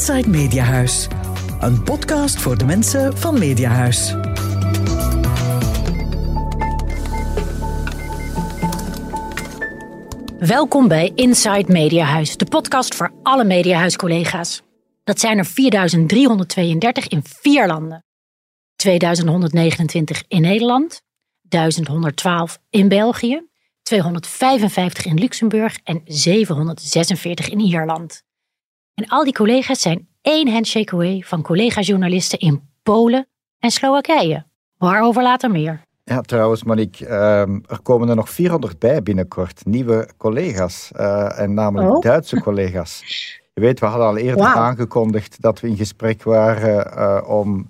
Inside Mediahuis. Een podcast voor de mensen van Mediahuis. Welkom bij Inside Mediahuis, de podcast voor alle Mediahuis-collega's. Dat zijn er 4332 in vier landen. 2129 in Nederland, 1112 in België, 255 in Luxemburg en 746 in Ierland. En al die collega's zijn één handshake away van collega-journalisten in Polen en Slowakije. Waarover later meer. Ja, trouwens, Monique, ehm, er komen er nog 400 bij binnenkort. Nieuwe collega's. eh, en namelijk Oh. Duitse collega's. Je weet, we hadden al eerder aangekondigd dat we in gesprek waren eh, om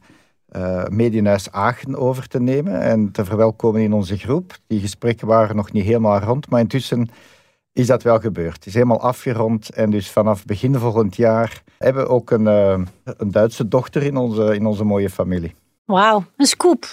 eh Medienhuis Aachen over te nemen en te verwelkomen in onze groep. Die gesprekken waren nog niet helemaal rond, maar intussen is dat wel gebeurd. Het is helemaal afgerond en dus vanaf begin volgend jaar hebben we ook een, eh, een Duitse dochter in onze, in onze mooie familie. Wauw, een scoop.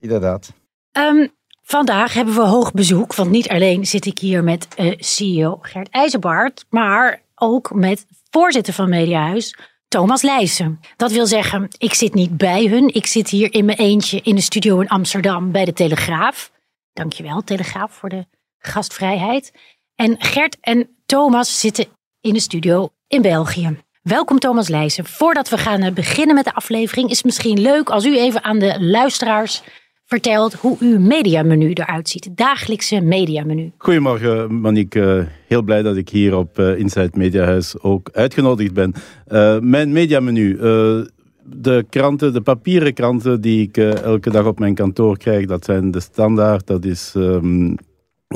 Inderdaad. Ehm, vandaag hebben we hoog bezoek, want niet alleen zit ik hier met eh, CEO Gert IJzerbaard, maar ook met voorzitter van Mediahuis, Thomas Leijsen. Dat wil zeggen, ik zit niet bij hun, ik zit hier in mijn eentje in de studio in Amsterdam bij de Telegraaf. Dankjewel, Telegraaf, voor de gastvrijheid. En Gert en Thomas zitten in de studio in België. Welkom Thomas Leijsen. Voordat we gaan eh, beginnen met de aflevering, is het misschien leuk als u even aan de luisteraars vertelt hoe uw mediamenu eruit ziet. Het dagelijkse mediamenu. Goedemorgen, Monique. Eh, Heel blij dat ik hier op eh, Inside Mediahuis ook uitgenodigd ben. Mijn mediamenu. de kranten, de papieren kranten die ik elke dag op mijn kantoor krijg, dat zijn de Standaard, dat is ehm,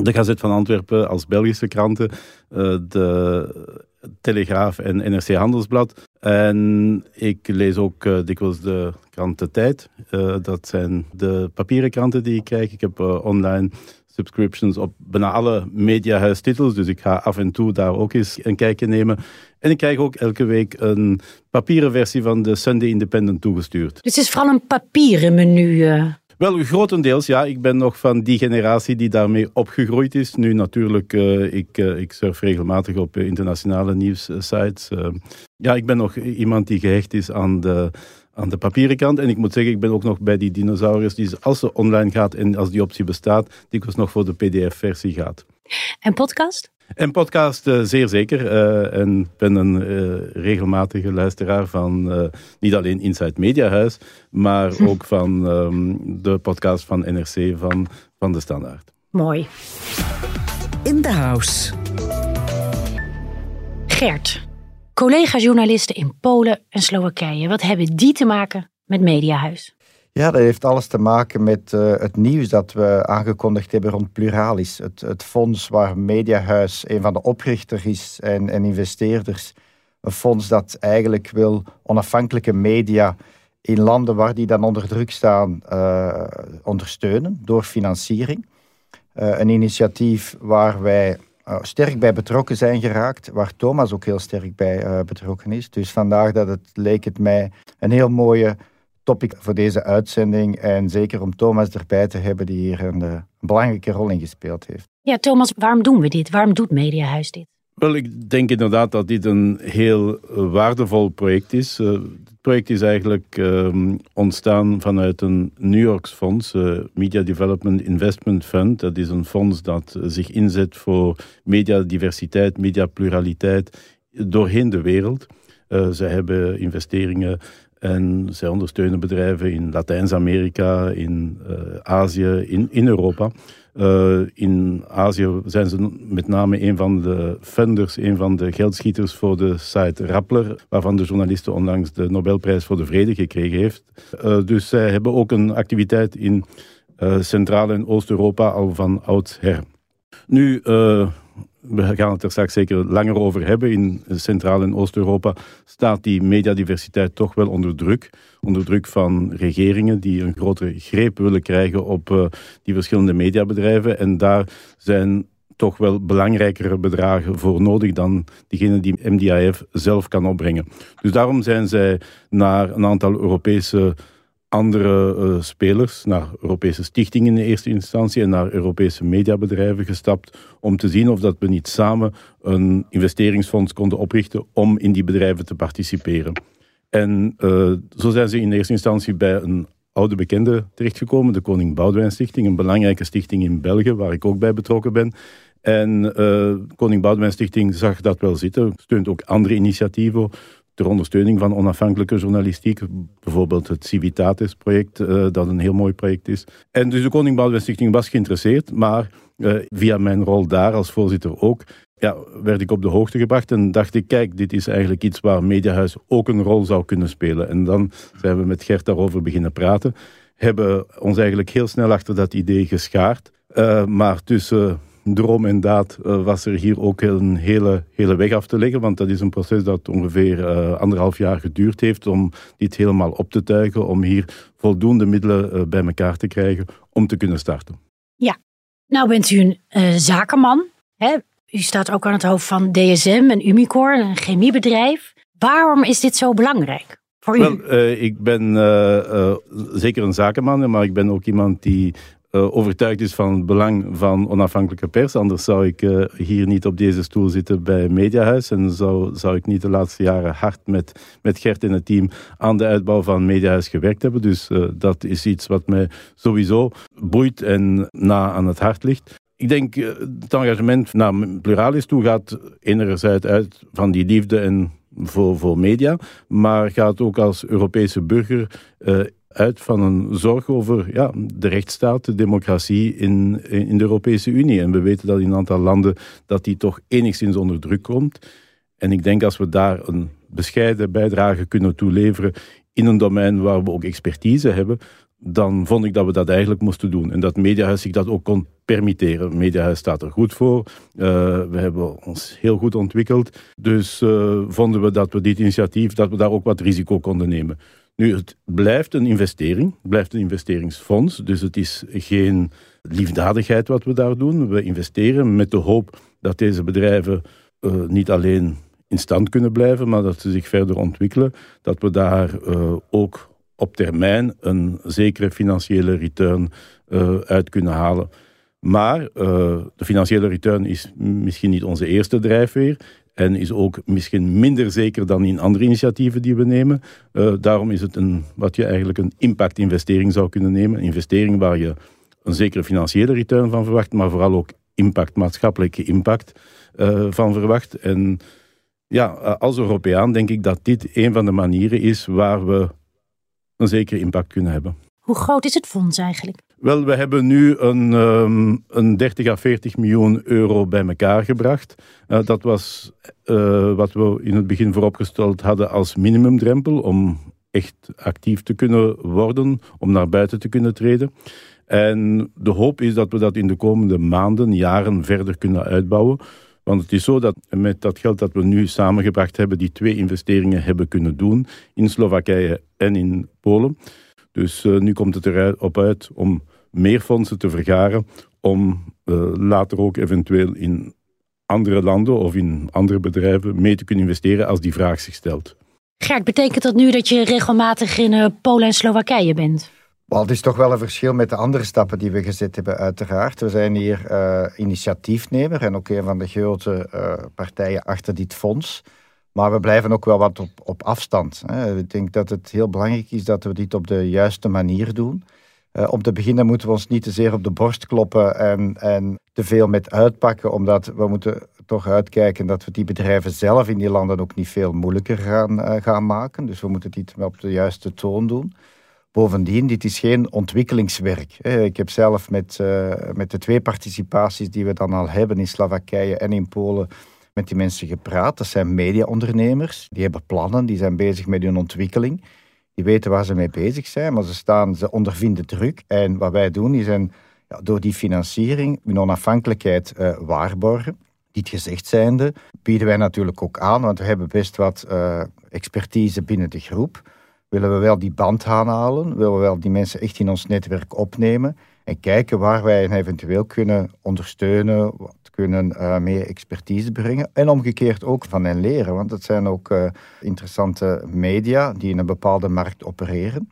de Gazet van Antwerpen als Belgische kranten, eh, de Telegraaf en NRC Handelsblad. En ik lees ook eh, dikwijls de krant De Tijd. Eh, dat zijn de papieren kranten die ik krijg. Ik heb online subscriptions op bijna alle mediahuistitels, dus ik ga af en toe daar ook eens een kijkje nemen. En ik krijg ook elke week een papieren versie van de Sunday Independent toegestuurd. Dus het is vooral een papieren menu. Wel, grotendeels ja. Ik ben nog van die generatie die daarmee opgegroeid is. Nu natuurlijk, eh, ik, eh, ik surf regelmatig op eh, internationale nieuwssites. Eh, ja, ik ben nog iemand die gehecht is aan de, aan de papieren kant. En ik moet zeggen, ik ben ook nog bij die dinosaurus die als ze online gaat en als die optie bestaat, dikwijls nog voor de pdf-versie gaat. En podcast? En podcast eh, zeer zeker. eh, en ik ben een eh, regelmatige luisteraar van eh, niet alleen Inside Mediahuis, maar ook van ehm, de podcast van NRC van, van de Standaard. Mooi. In the house. Gert, collega-journalisten in Polen en Slowakije. Wat hebben die te maken met Mediahuis? Ja, dat heeft alles te maken met eh, het nieuws dat we aangekondigd hebben rond Pluralis. Het, het fonds waar Mediahuis een van de oprichters is en, en investeerders. Een fonds dat eigenlijk wil onafhankelijke media in landen waar die dan onder druk staan eh, ondersteunen door financiering. Eh, een initiatief waar wij sterk bij betrokken zijn geraakt, waar Thomas ook heel sterk bij betrokken is. Dus vandaar dat het leek het mij een heel mooie topic voor deze uitzending. En zeker om Thomas erbij te hebben, die hier een, eh, een belangrijke rol in gespeeld heeft. Ja, Thomas, waarom doen we dit? Waarom doet Mediahuis dit? Wel, ik denk inderdaad dat dit een heel eh, waardevol project is. Eh, het project is eigenlijk ehm, ontstaan vanuit een New Yorks fonds, eh, Media Development Investment Fund. Dat is een fonds dat zich inzet voor mediadiversiteit, mediapluraliteit doorheen de wereld. Eh, zij hebben investeringen en zij ondersteunen bedrijven in Latijns-Amerika, in eh, Azië, in, in Europa. Eh, in Azië zijn ze met name een van de funders, een van de geldschieters voor de site Rappler, waarvan de journaliste onlangs de Nobelprijs voor de Vrede gekregen heeft. Eh, dus zij hebben ook een activiteit in Centraal- en Oost-Europa al van oudsher. Nu, we gaan het er straks zeker langer over hebben. In Centraal- en Oost-Europa staat die mediadiversiteit toch wel onder druk. Onder druk van regeringen die een grotere greep willen krijgen op eh, die verschillende mediabedrijven. En daar zijn toch wel belangrijkere bedragen voor nodig dan diegene die MDIF zelf kan opbrengen. Dus daarom zijn zij naar een aantal Europese andere uh, spelers, naar Europese stichtingen in eerste instantie en naar Europese mediabedrijven gestapt om te zien of dat we niet samen een investeringsfonds konden oprichten om in die bedrijven te participeren. En uh, zo zijn ze in eerste instantie bij een oude bekende terechtgekomen, de Koning Boudewijn Stichting, een belangrijke stichting in België, waar ik ook bij betrokken ben. En uh, Koning Boudewijn Stichting zag dat wel zitten, steunt ook andere initiatieven ter ondersteuning van onafhankelijke journalistiek. Bijvoorbeeld het Civitatis-project, uh, dat een heel mooi project is. En dus de Koning Stichting was geïnteresseerd, maar uh, via mijn rol daar als voorzitter ook, ja, werd ik op de hoogte gebracht en dacht ik, kijk, dit is eigenlijk iets waar Mediahuis ook een rol zou kunnen spelen. En dan zijn we met Gert daarover beginnen praten, hebben ons eigenlijk heel snel achter dat idee geschaard. Uh, maar tussen droom en daad uh, was er hier ook een hele, hele weg af te leggen, want dat is een proces dat ongeveer uh, anderhalf jaar geduurd heeft om dit helemaal op te tuigen, om hier voldoende middelen bij elkaar te krijgen om te kunnen starten. Ja, nou bent u een zakenman. Hè? U staat ook aan het hoofd van DSM en Umicore, een chemiebedrijf. Waarom is dit zo belangrijk voor u? Wel, uh, ik ben uh, uh, zeker een zakenman, maar ik ben ook iemand die overtuigd is van het belang van onafhankelijke pers. Anders zou ik hier niet op deze stoel zitten bij Mediahuis. En zou, zou ik niet de laatste jaren hard met, met Gert en het team aan de uitbouw van Mediahuis gewerkt hebben. Dus dat is iets wat mij sowieso boeit en na aan het hart ligt. Ik denk het engagement naar Pluralis toe gaat enerzijds uit van die liefde en voor, voor media, maar gaat ook als Europese burger uit van een zorg over ja, de rechtsstaat, de democratie in, in de Europese Unie. En we weten dat in een aantal landen dat die toch enigszins onder druk komt. En ik denk als we daar een bescheiden bijdrage kunnen toeleveren in een domein waar we ook expertise hebben, dan vond ik dat we dat eigenlijk moesten doen. En dat Mediahuis zich dat ook kon permitteren. Mediahuis staat er goed voor. Uh, we hebben ons heel goed ontwikkeld. Dus uh, vonden we dat we dit initiatief, dat we daar ook wat risico konden nemen. Nu, het blijft een investering. Het blijft een investeringsfonds. Dus het is geen liefdadigheid wat we daar doen. We investeren met de hoop dat deze bedrijven uh, niet alleen in stand kunnen blijven, maar dat ze zich verder ontwikkelen. Dat we daar ook op termijn een zekere financiële return uh, uit kunnen halen. Maar de financiële return is misschien niet onze eerste drijfveer en is ook misschien minder zeker dan in andere initiatieven die we nemen. Uh, daarom is het een, wat je eigenlijk een impact-investering zou kunnen nemen. Een investering waar je een zekere financiële return van verwacht, maar vooral ook impact, maatschappelijke impact van verwacht. En ja, als Europeaan denk ik dat dit een van de manieren is waar we een zekere impact kunnen hebben. Hoe groot is het fonds eigenlijk? Wel, we hebben nu een, um, een 30 à 40 miljoen euro bij elkaar gebracht. Uh, dat was uh, wat we in het begin vooropgesteld hadden als minimumdrempel om echt actief te kunnen worden, om naar buiten te kunnen treden. En de hoop is dat we dat in de komende maanden, jaren verder kunnen uitbouwen. Want het is zo dat met dat geld dat we nu samengebracht hebben, die twee investeringen hebben kunnen doen in Slowakije en in Polen. Dus uh, nu komt het erop uit om meer fondsen te vergaren, om uh, later ook eventueel in andere landen of in andere bedrijven mee te kunnen investeren als die vraag zich stelt. Gert, betekent dat nu dat je regelmatig in uh, Polen en Slowakije bent? Wel, het is toch wel een verschil met de andere stappen die we gezet hebben, uiteraard. We zijn hier uh, initiatiefnemer en ook een van de grote uh, partijen achter dit fonds. Maar we blijven ook wel wat op, op afstand. Ik denk dat het heel belangrijk is dat we dit op de juiste manier doen. Uh, om te beginnen moeten we ons niet te zeer op de borst kloppen en, en te veel met uitpakken, omdat we moeten toch uitkijken dat we die bedrijven zelf in die landen ook niet veel moeilijker gaan, gaan maken. Dus we moeten dit op de juiste toon doen. Bovendien, dit is geen ontwikkelingswerk. Ik heb zelf met, uh, met de twee participaties die we dan al hebben in Slowakije en in Polen met die mensen gepraat. Dat zijn mediaondernemers. Die hebben plannen, die zijn bezig met hun ontwikkeling. Die weten waar ze mee bezig zijn, maar ze, staan, ze ondervinden druk. En wat wij doen, is een, ja, door die financiering hun onafhankelijkheid uh, waarborgen. Dit gezegd zijnde bieden wij natuurlijk ook aan, want we hebben best wat uh, expertise binnen de groep willen we wel die band aanhalen, willen we wel die mensen echt in ons netwerk opnemen en kijken waar wij hen eventueel kunnen ondersteunen, wat kunnen uh, meer expertise brengen en omgekeerd ook van hen leren, want het zijn ook uh, interessante media die in een bepaalde markt opereren.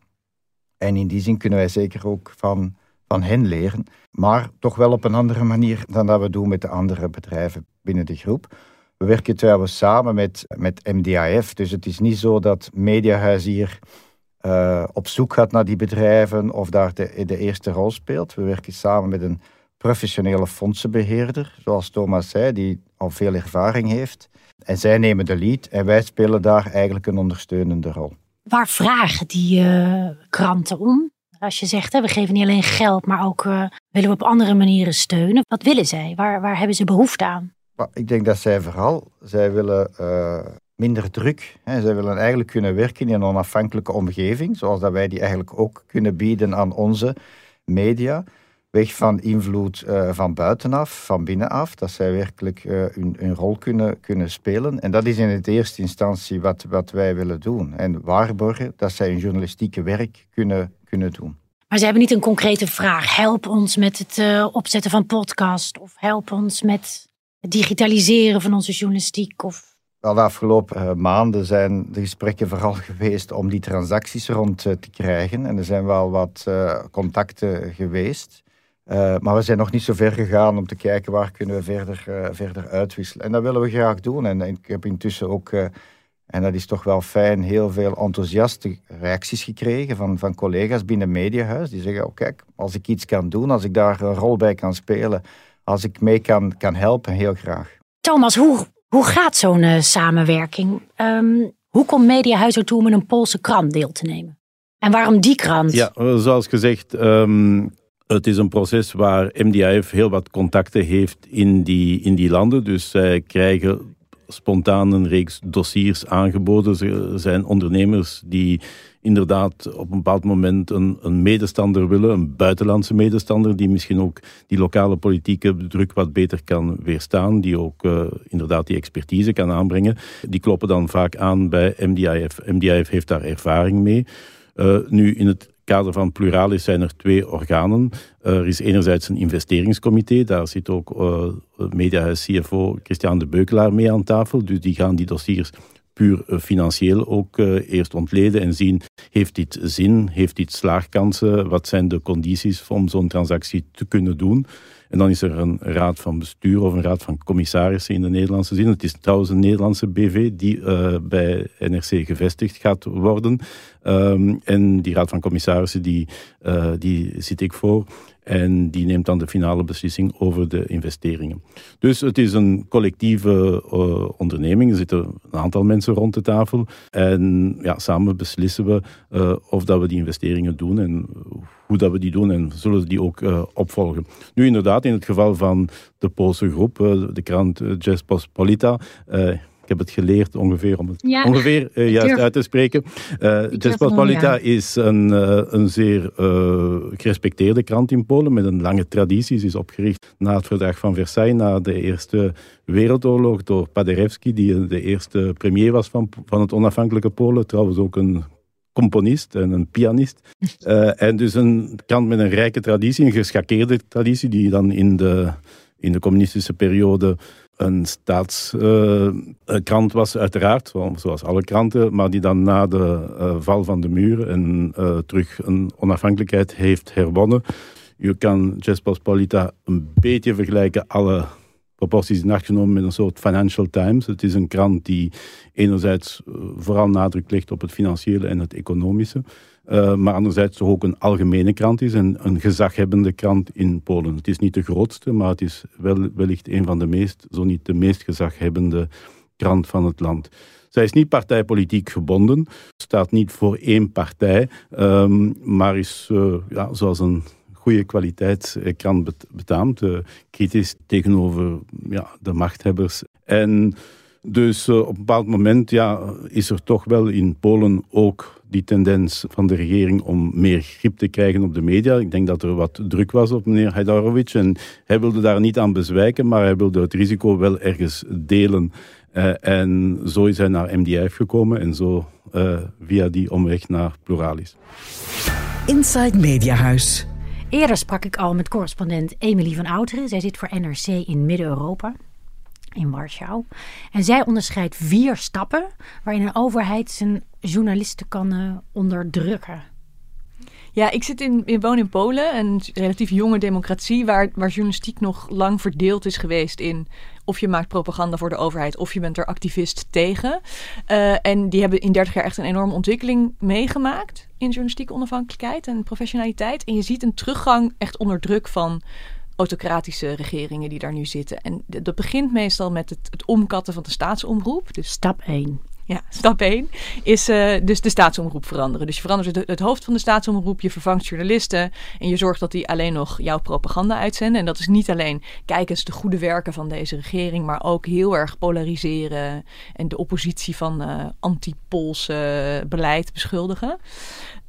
En in die zin kunnen wij zeker ook van, van hen leren. Maar toch wel op een andere manier dan dat we doen met de andere bedrijven binnen de groep. We werken trouwens samen met, met MDIF. Dus het is niet zo dat Mediahuis hier uh, op zoek gaat naar die bedrijven of daar de, de eerste rol speelt. We werken samen met een professionele fondsenbeheerder, zoals Thomas zei, die al veel ervaring heeft. En zij nemen de lead en wij spelen daar eigenlijk een ondersteunende rol. Waar vragen die uh, kranten om? Als je zegt, hè, we geven niet alleen geld, maar ook uh, willen we op andere manieren steunen. Wat willen zij? Waar, waar hebben ze behoefte aan? Ik denk dat zij vooral, zij willen uh, minder druk. Hè. Zij willen eigenlijk kunnen werken in een onafhankelijke omgeving, zoals dat wij die eigenlijk ook kunnen bieden aan onze media. Weg van invloed uh, van buitenaf, van binnenaf, dat zij werkelijk uh, hun, rol kunnen, kunnen spelen. En dat is in het eerste instantie wat, wat wij willen doen. En waarborgen dat zij hun journalistieke werk kunnen, kunnen doen. Maar ze hebben niet een concrete vraag. Help ons met het uh, opzetten van podcast. Of help ons met het digitaliseren van onze journalistiek. Of wel, de afgelopen uh, maanden zijn de gesprekken vooral geweest om die transacties rond uh, te krijgen. En er zijn wel wat uh, contacten geweest. maar we zijn nog niet zo ver gegaan om te kijken waar kunnen we verder, verder uitwisselen. En dat willen we graag doen. En, ik heb intussen ook, en dat is toch wel fijn, heel veel enthousiaste reacties gekregen van, van collega's binnen Mediahuis. Die zeggen, oh kijk, als ik iets kan doen, als ik daar een rol bij kan spelen, als ik mee kan, kan helpen, heel graag. Thomas, hoe hoe gaat zo'n uh, samenwerking? Um, hoe komt Mediahuis ertoe om in een Poolse krant deel te nemen? En waarom die krant? Ja, zoals gezegd, um, het is een proces waar MDIF heel wat contacten heeft in die, in die landen. Dus zij krijgen spontaan een reeks dossiers aangeboden. Er zijn ondernemers die inderdaad op een bepaald moment een, een, medestander willen, een buitenlandse medestander, die misschien ook die lokale politieke druk wat beter kan weerstaan, die ook uh, inderdaad die expertise kan aanbrengen. Die kloppen dan vaak aan bij MDIF. MDIF heeft daar ervaring mee. Uh, nu, in het kader van Pluralis zijn er twee organen. Er is enerzijds een investeringscomité, daar zit ook uh, mediahuis CFO Christian de Beukelaar mee aan tafel. Dus die gaan die dossiers puur eh, financieel ook uh, eerst ontleden en zien, heeft dit zin, heeft dit slaagkansen, wat zijn de condities om zo'n transactie te kunnen doen. En dan is er een raad van bestuur of een raad van commissarissen in de Nederlandse zin. Het is trouwens een Nederlandse BV die uh, bij NRC gevestigd gaat worden. Um, en die raad van commissarissen, die, die zit ik voor. En die neemt dan de finale beslissing over de investeringen. Dus het is een collectieve uh, onderneming. Er zitten een aantal mensen rond de tafel. En ja, samen beslissen we uh, of dat we die investeringen doen en hoe dat we die doen. En zullen die ook uh, opvolgen. Nu inderdaad, in het geval van de Poolse groep, de krant Jespospolita ik heb het geleerd ongeveer om het ja, ongeveer uh, juist uit te spreken. Uh, Rzeczpospolita ja. is een, uh, een zeer gerespecteerde krant in Polen met een lange traditie. Ze is opgericht na het verdrag van Versailles, na de Eerste Wereldoorlog, door Paderewski, die de eerste premier was van, van het onafhankelijke Polen. Trouwens ook een componist en een pianist. en dus een krant met een rijke traditie, een geschakeerde traditie, die dan in de, in de communistische periode een staatskrant uh, was, uiteraard, zoals alle kranten, maar die dan na de uh, val van de muur en terug een onafhankelijkheid heeft herwonnen. Je kan Jespospolita een beetje vergelijken, alle proporties in acht genomen, met een soort Financial Times. Het is een krant die enerzijds vooral nadruk legt op het financiële en het economische. Uh, maar anderzijds toch ook een algemene krant is en een gezaghebbende krant in Polen. Het is niet de grootste, maar het is wel, wellicht een van de meest, zo niet de meest gezaghebbende krant van het land. Zij is niet partijpolitiek gebonden, staat niet voor één partij, um, maar is uh, ja, zoals een goede kwaliteitskrant betaamt, uh, kritisch tegenover ja, de machthebbers. En dus uh, op een bepaald moment ja, is er toch wel in Polen ook die tendens van de regering om meer grip te krijgen op de media. Ik denk dat er wat druk was op meneer Hajdarovic en hij wilde daar niet aan bezwijken, maar hij wilde het risico wel ergens delen. En zo is hij naar MDF gekomen en zo via die omweg naar Pluralis. Inside Mediahuis. Eerder sprak ik al met correspondent Emilie van Outeren. Zij zit voor NRC in Midden-Europa in Warschau. En zij onderscheidt vier stappen waarin een overheid zijn journalisten kan uh, onderdrukken. Ja, ik zit in, woon in Polen, een relatief jonge democratie, waar, waar journalistiek nog lang verdeeld is geweest in of je maakt propaganda voor de overheid of je bent er activist tegen. Uh, en die hebben in 30 jaar echt een enorme ontwikkeling meegemaakt in journalistieke onafhankelijkheid en professionaliteit. En je ziet een teruggang echt onder druk van autocratische regeringen die daar nu zitten. En dat begint meestal met het, het omkatten van de staatsomroep. Dus stap 1. Ja, stap 1 is uh, dus de staatsomroep veranderen. Dus je verandert het, hoofd van de staatsomroep, je vervangt journalisten en je zorgt dat die alleen nog jouw propaganda uitzenden. En dat is niet alleen kijk eens de goede werken van deze regering, maar ook heel erg polariseren en de oppositie van uh, anti-Poolse beleid beschuldigen.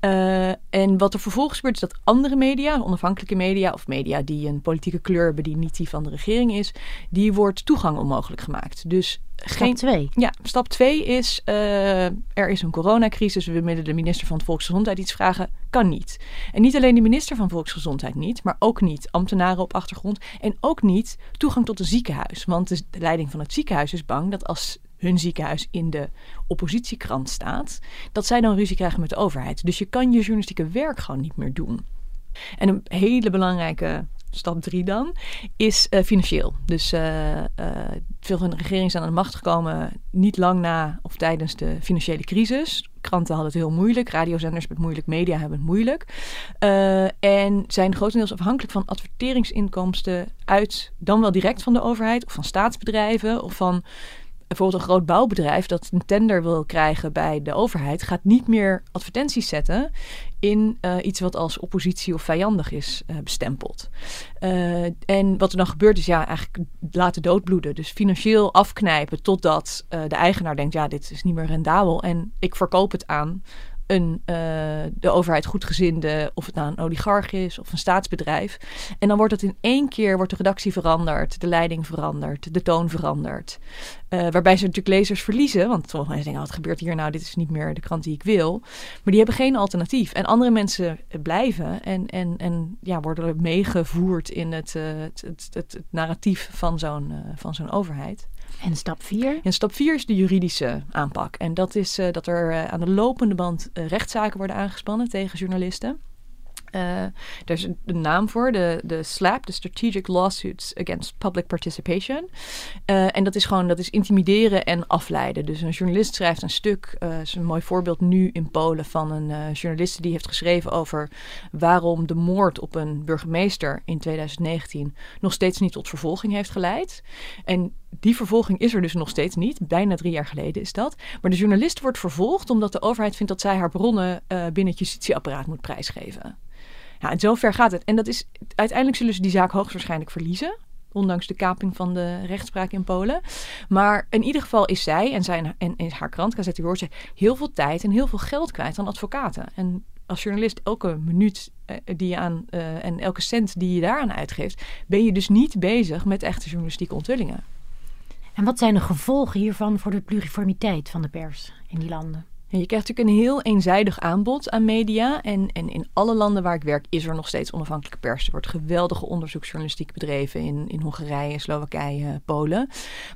Uh, en wat er vervolgens gebeurt is dat andere media, onafhankelijke media of media die een politieke kleur hebben die niet die van de regering is, die wordt toegang onmogelijk gemaakt. Dus Stap 2. Ja, stap 2 is uh, er is een coronacrisis. We willen de minister van Volksgezondheid iets vragen. Kan niet. En niet alleen de minister van Volksgezondheid niet, maar ook niet ambtenaren op achtergrond. En ook niet toegang tot een ziekenhuis. Want de leiding van het ziekenhuis is bang dat als hun ziekenhuis in de oppositiekrant staat, dat zij dan ruzie krijgen met de overheid. Dus je kan je journalistieke werk gewoon niet meer doen. En een hele belangrijke stap drie dan, is uh, financieel. Dus uh, uh, veel van de regeringen zijn aan de macht gekomen niet lang na of tijdens de financiële crisis. Kranten hadden het heel moeilijk, radiozenders hebben het moeilijk, media hebben het moeilijk. en zijn grotendeels afhankelijk van adverteringsinkomsten uit, dan wel direct van de overheid of van staatsbedrijven of van bijvoorbeeld een groot bouwbedrijf dat een tender wil krijgen bij de overheid, gaat niet meer advertenties zetten in uh, iets wat als oppositie of vijandig is uh, bestempeld. Uh, en wat er dan gebeurt is ja, eigenlijk laten doodbloeden. Dus financieel afknijpen totdat de eigenaar denkt, ja, dit is niet meer rendabel en ik verkoop het aan een uh, de overheid goedgezinde, of het nou een oligarch is of een staatsbedrijf. En dan wordt het in één keer wordt de redactie veranderd, de leiding veranderd, de toon veranderd. Uh, waarbij ze natuurlijk lezers verliezen, want sommige mensen denken, oh, wat gebeurt hier nou? Dit is niet meer de krant die ik wil. Maar die hebben geen alternatief. En andere mensen blijven en, en, en ja, worden meegevoerd in het, het, het, het, narratief van zo'n van zo'n overheid. En stap 4? En stap 4 is de juridische aanpak. En dat is uh, dat er uh, aan de lopende band uh, rechtszaken worden aangespannen tegen journalisten. Uh, er is een, naam voor, de, de SLAP, de Strategic Lawsuits Against Public Participation. Uh, en dat is gewoon dat is intimideren en afleiden. Dus een journalist schrijft een stuk, uh, is een mooi voorbeeld nu in Polen van een journalist die heeft geschreven over waarom de moord op een burgemeester in 2019 nog steeds niet tot vervolging heeft geleid. En die vervolging is er dus nog steeds niet. Bijna drie jaar geleden is dat. Maar de journalist wordt vervolgd omdat de overheid vindt dat zij haar bronnen binnen het justitieapparaat moet prijsgeven. Ja, en zover gaat het. En dat is, uiteindelijk zullen ze die zaak hoogstwaarschijnlijk verliezen. Ondanks de kaping van de rechtspraak in Polen. Maar in ieder geval is zij en, zijn, en, en haar krant, Gazette Woordje, heel veel tijd en heel veel geld kwijt aan advocaten. En als journalist elke minuut eh, die je aan uh, en elke cent die je daaraan uitgeeft, ben je dus niet bezig met echte journalistieke onthullingen. En wat zijn de gevolgen hiervan voor de pluriformiteit van de pers in die landen? Je krijgt natuurlijk een heel eenzijdig aanbod aan media. En, en in alle landen waar ik werk is er nog steeds onafhankelijke pers. Er wordt geweldige onderzoeksjournalistiek bedreven in, in Hongarije, Slowakije, Polen.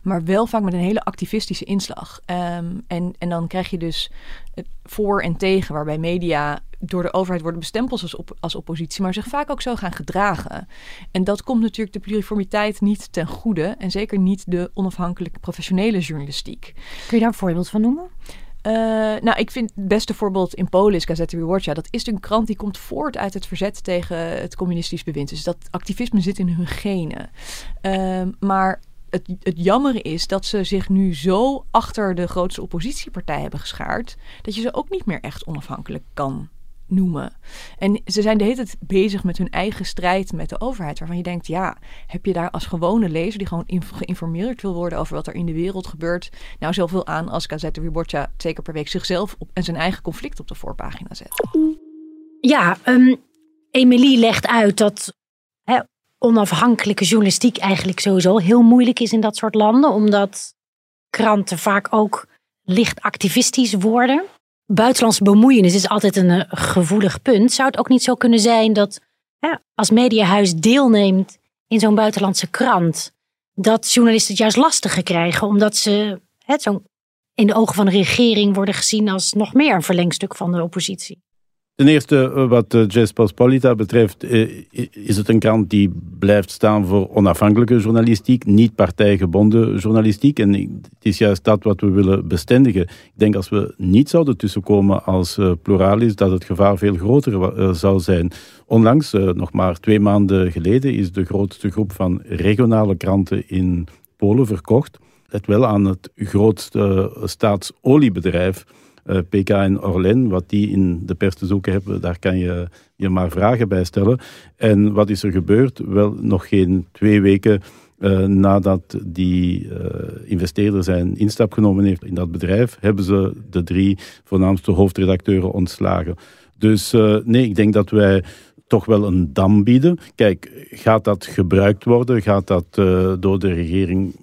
Maar wel vaak met een hele activistische inslag. Um, en, en dan krijg je dus het voor en tegen, waarbij media door de overheid worden bestempeld als, op, als oppositie, maar zich vaak ook zo gaan gedragen. En dat komt natuurlijk de pluriformiteit niet ten goede. En zeker niet de onafhankelijke professionele journalistiek. Kun je daar een voorbeeld van noemen? Uh, nou, ik vind het beste voorbeeld in Polen is Gazeta Wyborcza. Dat is een krant die komt voort uit het verzet tegen het communistisch bewind. Dus dat activisme zit in hun genen. Uh, maar het, het jammer is dat ze zich nu zo achter de grootste oppositiepartij hebben geschaard... dat je ze ook niet meer echt onafhankelijk kan noemen. En ze zijn de hele tijd bezig met hun eigen strijd met de overheid. Waarvan je denkt, ja, heb je daar als gewone lezer die gewoon geïnformeerd wil worden over wat er in de wereld gebeurt, nou zoveel aan als Gazette twee keer per week zichzelf op, en zijn eigen conflict op de voorpagina zet. Ja, um, Emilie legt uit dat hè, onafhankelijke journalistiek eigenlijk sowieso heel moeilijk is in dat soort landen, omdat kranten vaak ook licht activistisch worden buitenlandse bemoeienis is altijd een uh, gevoelig punt. Zou het ook niet zo kunnen zijn dat als mediahuis deelneemt in zo'n buitenlandse krant, dat journalisten het juist lastiger krijgen, omdat ze in de ogen van de regering worden gezien als nog meer een verlengstuk van de oppositie? Ten eerste, eh, wat uh, Gespospolita betreft, uh, is het een krant die blijft staan voor onafhankelijke journalistiek, niet partijgebonden journalistiek. En het is juist dat wat we willen bestendigen. Ik denk als we niet zouden tussenkomen als pluralis, dat het gevaar veel groter zou zijn. Onlangs, nog maar twee maanden geleden, is de grootste groep van regionale kranten in Polen verkocht. Let wel aan het grootste staatsoliebedrijf eh, PK en Orlen, wat die in de pers te zoeken hebben, daar kan je je maar vragen bij stellen. En wat is er gebeurd? Wel, nog geen twee weken uh, nadat die uh, investeerder zijn instap genomen heeft in dat bedrijf, hebben ze de drie voornaamste hoofdredacteuren ontslagen. Dus nee, ik denk dat wij toch wel een dam bieden. Kijk, gaat dat gebruikt worden? Gaat dat door de regering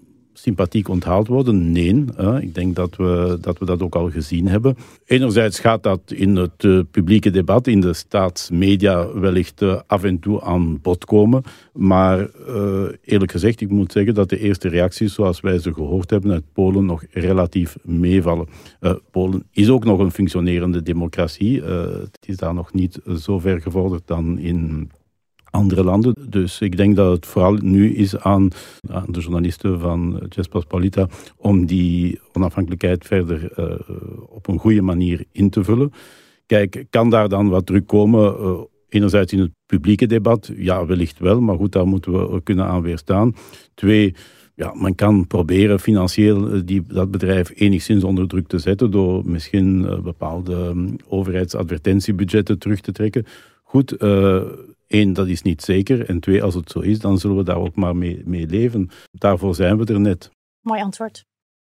sympathiek onthaald worden? Nee, ik denk dat we, dat we dat ook al gezien hebben. Enerzijds gaat dat in het uh, publieke debat, in de staatsmedia, wellicht uh, af en toe aan bod komen. Maar uh, eerlijk gezegd, ik moet zeggen dat de eerste reacties, zoals wij ze gehoord hebben uit Polen, nog relatief meevallen. Polen is ook nog een functionerende democratie. het is daar nog niet zo ver gevorderd dan in andere landen. Dus ik denk dat het vooral nu is aan, de journalisten van Gespospolita om die onafhankelijkheid verder uh, op een goede manier in te vullen. Kijk, kan daar dan wat druk komen? Uh, enerzijds in het publieke debat, ja, wellicht wel, maar goed, daar moeten we kunnen aan weerstaan. Twee, ja, men kan proberen financieel eh, die, dat bedrijf enigszins onder druk te zetten door misschien bepaalde um, overheidsadvertentiebudgetten terug te trekken. Goed, Eén, dat is niet zeker. En twee, als het zo is, dan zullen we daar ook maar mee, mee leven. Daarvoor zijn we er net. Mooi antwoord.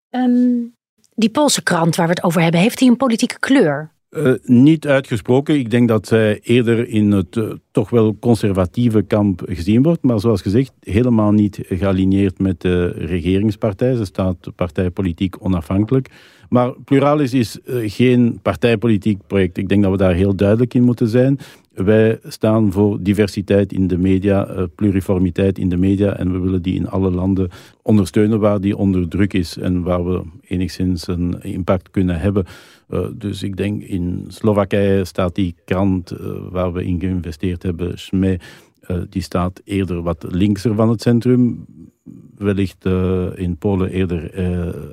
Um, die Poolse krant waar we het over hebben, heeft die een politieke kleur? Uh, niet uitgesproken. Ik denk dat zij eerder in het uh, toch wel conservatieve kamp gezien wordt. Maar zoals gezegd, helemaal niet gealigneerd met de regeringspartij. Ze staat partijpolitiek onafhankelijk. Maar Pluralis is uh, geen partijpolitiek project. Ik denk dat we daar heel duidelijk in moeten zijn. Wij staan voor diversiteit in de media, uh, pluriformiteit in de media en we willen die in alle landen ondersteunen waar die onder druk is en waar we enigszins een impact kunnen hebben. Uh, dus ik denk in Slowakije staat die krant uh, waar we in geïnvesteerd hebben, SME, die staat eerder wat linkser van het centrum wellicht in Polen eerder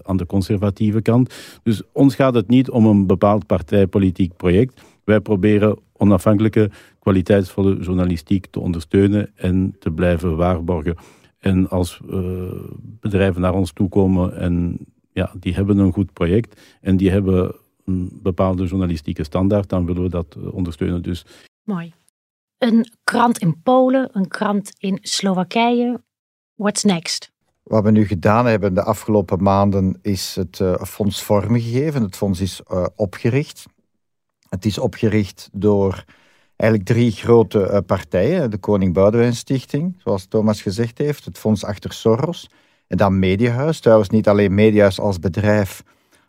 aan de conservatieve kant. Dus ons gaat het niet om een bepaald partijpolitiek project. Wij proberen onafhankelijke, kwaliteitsvolle journalistiek te ondersteunen en te blijven waarborgen. En als uh, bedrijven naar ons toe komen en ja, die hebben een goed project en die hebben een bepaalde journalistieke standaard, dan willen we dat ondersteunen. Dus. Mooi. Een krant in Polen, een krant in Slowakije. What's next? Wat we nu gedaan hebben de afgelopen maanden is het uh, fonds vormgegeven. Het fonds is uh, opgericht. Het is opgericht door eigenlijk drie grote uh, partijen. De Koning Boudewijn Stichting, zoals Thomas gezegd heeft. Het Fonds Achter Soros. En dan Mediahuis. Trouwens niet alleen Mediahuis als bedrijf,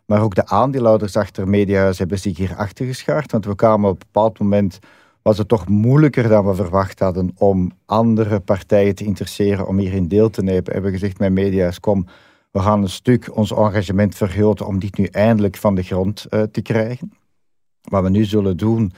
maar ook de aandeelhouders achter Mediahuis hebben zich hier achter geschaard. Want we kwamen op een bepaald moment was het toch moeilijker dan we verwacht hadden om andere partijen te interesseren om hierin deel te nemen. We hebben gezegd met Media's, kom, we gaan een stuk ons engagement vergroten om dit nu eindelijk van de grond uh, te krijgen. Wat we nu zullen doen,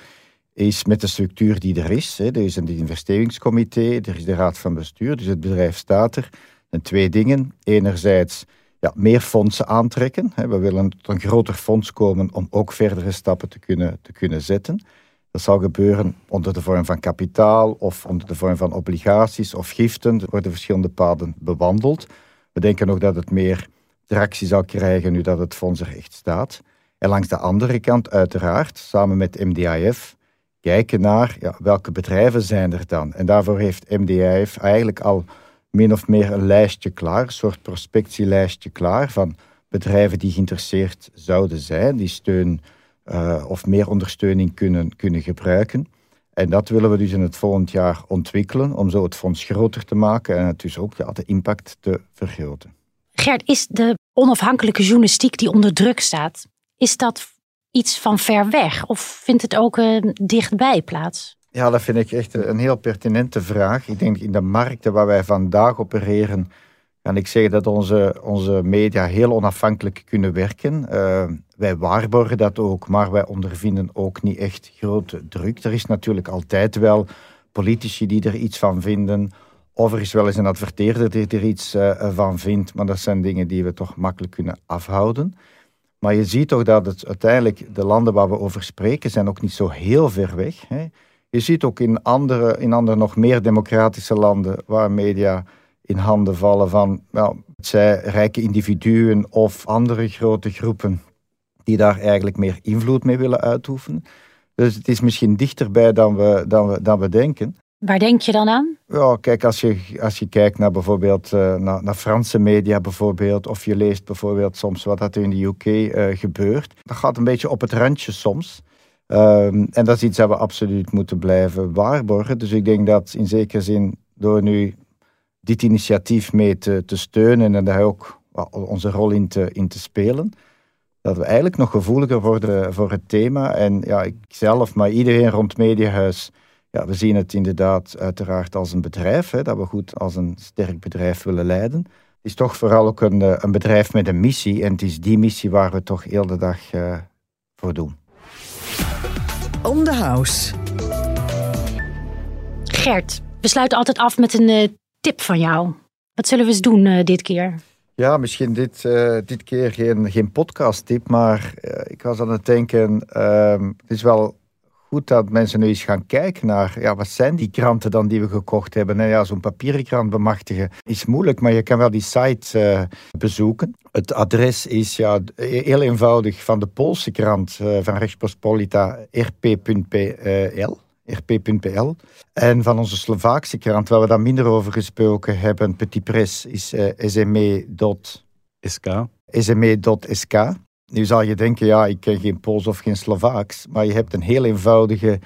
is met de structuur die er is. Hè, er is een investeringscomité, er is de raad van bestuur, dus het bedrijf staat er. En twee dingen. Enerzijds ja, meer fondsen aantrekken. Hè. We willen tot een groter fonds komen om ook verdere stappen te kunnen, te kunnen zetten. Dat zal gebeuren onder de vorm van kapitaal of onder de vorm van obligaties of giften. Er worden verschillende paden bewandeld. We denken nog dat het meer tractie zal krijgen nu dat het fonds er echt staat. En langs de andere kant uiteraard, samen met MDIF, kijken naar ja, welke bedrijven zijn er dan. En daarvoor heeft MDIF eigenlijk al min of meer een lijstje klaar, een soort prospectielijstje klaar van bedrijven die geïnteresseerd zouden zijn, die steun uh, of meer ondersteuning kunnen, kunnen gebruiken. En dat willen we dus in het volgend jaar ontwikkelen, om zo het fonds groter te maken en het dus ook ja, de impact te vergroten. Gert, is de onafhankelijke journalistiek die onder druk staat, is dat iets van ver weg of vindt het ook uh, dichtbij plaats? Ja, dat vind ik echt een heel pertinente vraag. Ik denk in de markten waar wij vandaag opereren, kan ik zeggen dat onze, onze media heel onafhankelijk kunnen werken. Uh, wij waarborgen dat ook, maar wij ondervinden ook niet echt grote druk. Er is natuurlijk altijd wel politici die er iets van vinden. Of er is wel eens een adverteerder die er iets uh, van vindt. Maar dat zijn dingen die we toch makkelijk kunnen afhouden. Maar je ziet toch dat het uiteindelijk de landen waar we over spreken, zijn ook niet zo heel ver weg. Hè. Je ziet ook in andere, in andere nog meer democratische landen waar media in handen vallen van zij rijke individuen of andere grote groepen die daar eigenlijk meer invloed mee willen uitoefenen. Dus het is misschien dichterbij dan we, dan we, dan we denken. Waar denk je dan aan? Ja, kijk, als je, als je kijkt naar bijvoorbeeld uh, naar, naar, Franse media bijvoorbeeld, of je leest bijvoorbeeld soms wat er in de UK eh, gebeurt, dat gaat een beetje op het randje soms. Um, en dat is iets dat we absoluut moeten blijven waarborgen. Dus ik denk dat in zekere zin door nu dit initiatief mee te, te steunen en daar ook onze rol in te, in te spelen, dat we eigenlijk nog gevoeliger worden voor het thema. En ja, ik zelf, maar iedereen rond Mediahuis, ja, we zien het inderdaad uiteraard als een bedrijf, hè, dat we goed als een sterk bedrijf willen leiden. Het is toch vooral ook een, een bedrijf met een missie en het is die missie waar we toch heel de dag uh, voor doen. On the house. Gert, we sluiten altijd af met een uh, tip van jou. Wat zullen we eens doen uh, dit keer? Ja, misschien dit, uh, dit keer geen, geen podcast-tip, maar uh, ik was aan het denken, uh, het is wel goed dat mensen nu eens gaan kijken naar, ja, wat zijn die kranten dan die we gekocht hebben? En ja, zo'n papieren krant bemachtigen is moeilijk, maar je kan wel die site bezoeken. Het adres is ja, heel eenvoudig van de Poolse krant van Rechtspospolita, rp.pl rp.pl. En van onze Slovaakse krant, waar we daar minder over gesproken hebben, Petit Press, is uh, eh, sme.sk. sme.sk. Nu zal je denken, ja, ik ken geen Pools of geen Slovaaks, maar je hebt een heel eenvoudige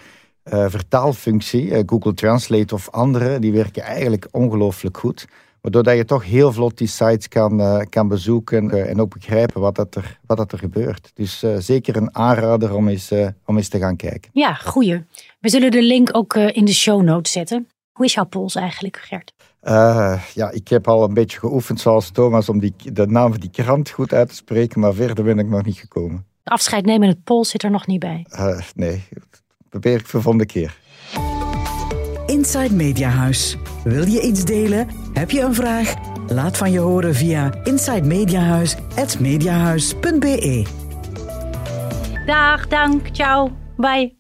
uh, vertaalfunctie, uh, Google Translate of andere, die werken eigenlijk ongelooflijk goed. Waardoor je toch heel vlot die sites kan, uh, kan bezoeken en ook begrijpen wat, dat er, wat dat er gebeurt. Dus zeker een aanrader om eens, om eens te gaan kijken. Ja, goeie. We zullen de link ook in de show notes zetten. Hoe is jouw pols eigenlijk, Gert? Ja, ik heb al een beetje geoefend zoals Thomas om die, de naam van die krant goed uit te spreken, maar verder ben ik nog niet gekomen. Afscheid nemen in het pols zit er nog niet bij. nee, dat probeer ik voor volgende keer. Inside Mediahuis. Wil je iets delen? Heb je een vraag? Laat van je horen via insidemediahuis.mediahuis.be Dag, dank, ciao, bye.